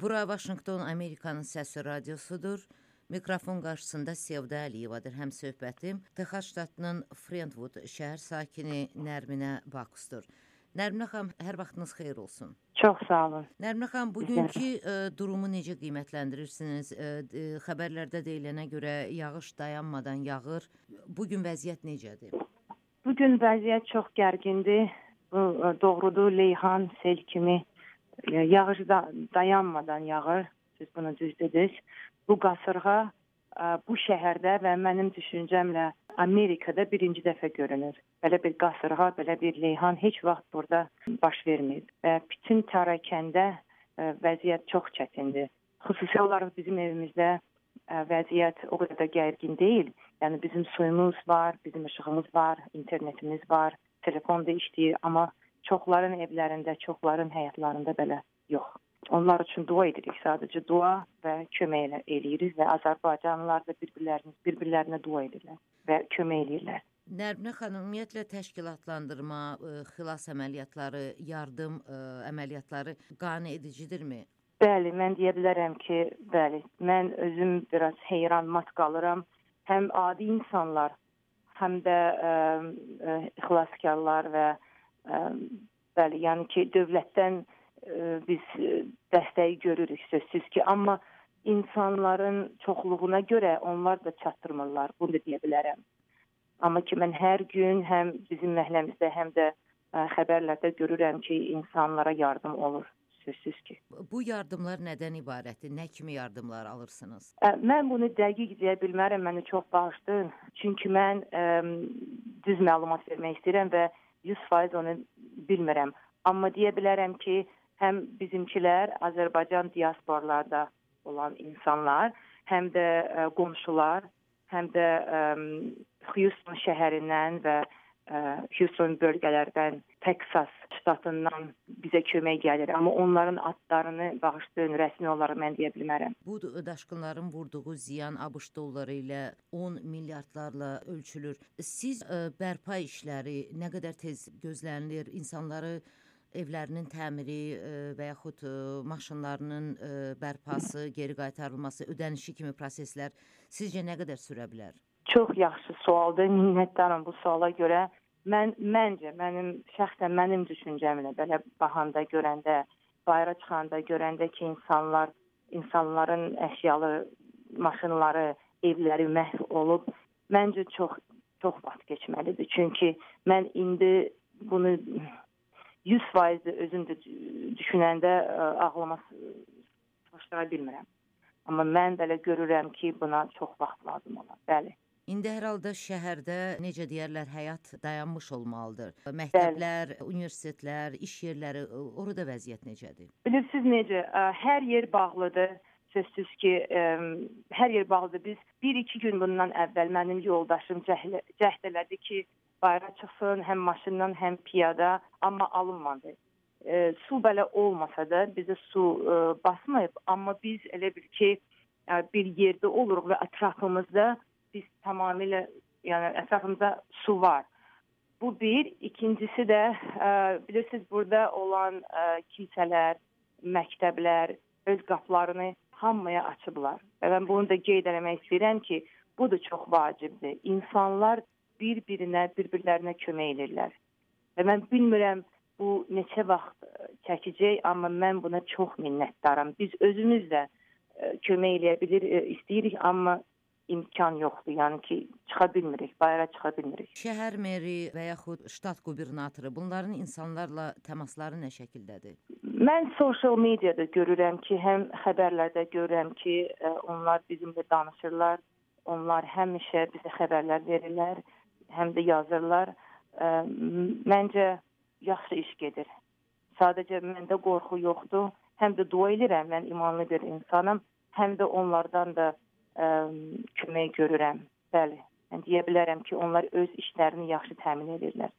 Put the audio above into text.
Bura Vaşinqton Amerikanın səsi radiosudur. Mikrofon qarşısında Sevda Əliyevadır həm söhbətim. Texas ştatının Friendwood şəhər sakini Nərminə Bakusdur. Nərminə xanım, hər vaxtınız xeyir olsun. Çox sağ olun. Nərminə xanım, bugünkü ə, durumu necə qiymətləndirirsiniz? Ə, ə, xəbərlərdə deyilənə görə yağış dayanmadan yağır. Bu gün vəziyyət necədir? Bu gün vəziyyət çox gərgindir. Bu doğrudur, Leyhan, sel kimi yağış da dayanmadan yağır. Siz bunu düz dediniz. Bu qasırğa bu şəhərdə və mənim düşüncəmlə Amerikada birinci dəfə görünür. Belə bir qasırğa, belə bir leyhan heç vaxt burada baş verməyib və bütün Tarakəndə vəziyyət çox çətindir. Xüsusi olaraq bizim evimizdə vəziyyət o qədər də gərgin deyil. Yəni bizim suyumuz var, bizim işığımız var, internetimiz var, telefon da işləyir, amma çoxların evlərində, çoxların həyatlarında belə yox. Onlar üçün dua edirik. Sadəcə dua və kömək elə eləyirik və Azərbaycanlılar da bir-birlərinə bir-birlərinə dua edirlər və kömək eləyirlər. Nərminə xanım, ümumiyyətlə təşkilatlandırma, ə, xilas əməliyyatları, yardım ə, əməliyyatları qane edicidirmi? Bəli, mən deyə bilərəm ki, bəli. Mən özüm biraz heyran mat qalıram. Həm adi insanlar, həm də ə, ə, xilaskarlar və ə, bəli, yəni ki, dövlətdən ə, biz ə, dəstəyi görürük sözsüz ki, amma insanların çoxluğuna görə onlar da çatdırmırlar. Bunu da deyə bilərəm. Amma ki mən hər gün həm bizim məhəlləmizdə, həm də ə, xəbərlərdə görürəm ki, insanlara yardım olur. Sözsüz ki. Bu yardımlar nədən ibarətdir? Nə kimi yardımlar alırsınız? Ə, Mən bunu dəqiq deyə bilmərəm, məni çox bağışlayın. Çünki mən ə, düz məlumat vermək istəyirəm və 100% onu bilmirəm. Amma deyə bilərəm ki, həm bizimkilər Azərbaycan diasporlarda olan insanlar, həm də ə, qonşular, həm də ə, Houston şəhərindən və ə, Houston bölgələrdən, Texas ştatından bizə kömək gəlir. Amma onların adlarını bağışlayın, rəsmi olaraq mən deyə bilmərəm. Bu daşqınların vurduğu ziyan ABŞ dolları ilə 10 milyardlarla ölçülür. Siz ə, bərpa işləri nə qədər tez gözlənilir? İnsanları evlərinin təmiri ə, və yaxud ə, maşınlarının bərpası, geri qaytarılması, ödənişi kimi proseslər sizcə nə qədər sürə bilər? Çox yaxşı sualdır. Minnətdaram bu suala görə. Mən məncə mənim şəxsən mənim düşüncəmlə belə baxanda görəndə, bayıra çıxanda görəndə ki, insanlar insanların əşyalı maşınları, evləri məhv olub, məncə çox çox vaxt keçməlidir. Çünki mən indi bunu 100% özüm də düşünəndə ə, ağlıma çaşdıra bilmirəm. Amma mən belə görürəm ki, buna çox vaxt lazım olar. Bəli. İndi hər halda şəhərdə necə deyərlər, həyat dayanmış olmalıdır. Məktəblər, universitetlər, iş yerləri ə, orada vəziyyət necədir? Bilirsiniz necə, ə, hər yer bağlıdır. Sözsüz ki, ə, hər yer bağlıdır. Biz 1-2 gün bundan əvvəl mənim yoldaşım cəhd, cəhd elədi ki, bayıra çıxsın, həm maşından, həm piyada, amma alınmadı. E, su belə olmasa da bizə su e, basmayıb, amma biz elə bil ki, e, bir yerdə oluruq və ətrafımızda biz tamamilə yəni ətrafımızda su var. Bu bir, ikincisi də ə, bilirsiniz burada olan ə, kilsələr, məktəblər öz qapılarını hamıya açıblar. Və mən bunu da qeyd etmək istəyirəm ki, bu da çox vacibdir. İnsanlar bir-birinə, bir-birlərinə kömək edirlər. Və mən bilmirəm bu neçə vaxt ə, çəkəcək, amma mən buna çox minnətdaram. Biz özümüz də ə, kömək eləyə bilir, ə, istəyirik, amma imkan yoxdur. Yəni ki, çıxa bilmirik, bayıra çıxa bilmirik. Şəhər meri və yaxud ştat qubernatoru bunların insanlarla təmasları nə şəkildədir? Mən sosial mediada görürəm ki, həm xəbərlərdə görürəm ki, ə, onlar bizimlə danışırlar. Onlar həmişə bizə xəbərlər verirlər, həm də yazırlar. Ə, məncə yaxşı iş gedir. Sadəcə məndə qorxu yoxdur. Həm də dua edirəm, mən imanlı bir insanam. Həm də onlardan da ə, kömək görürəm. Bəli. Mən deyə bilərəm ki, onlar öz işlərini yaxşı təmin edirlər.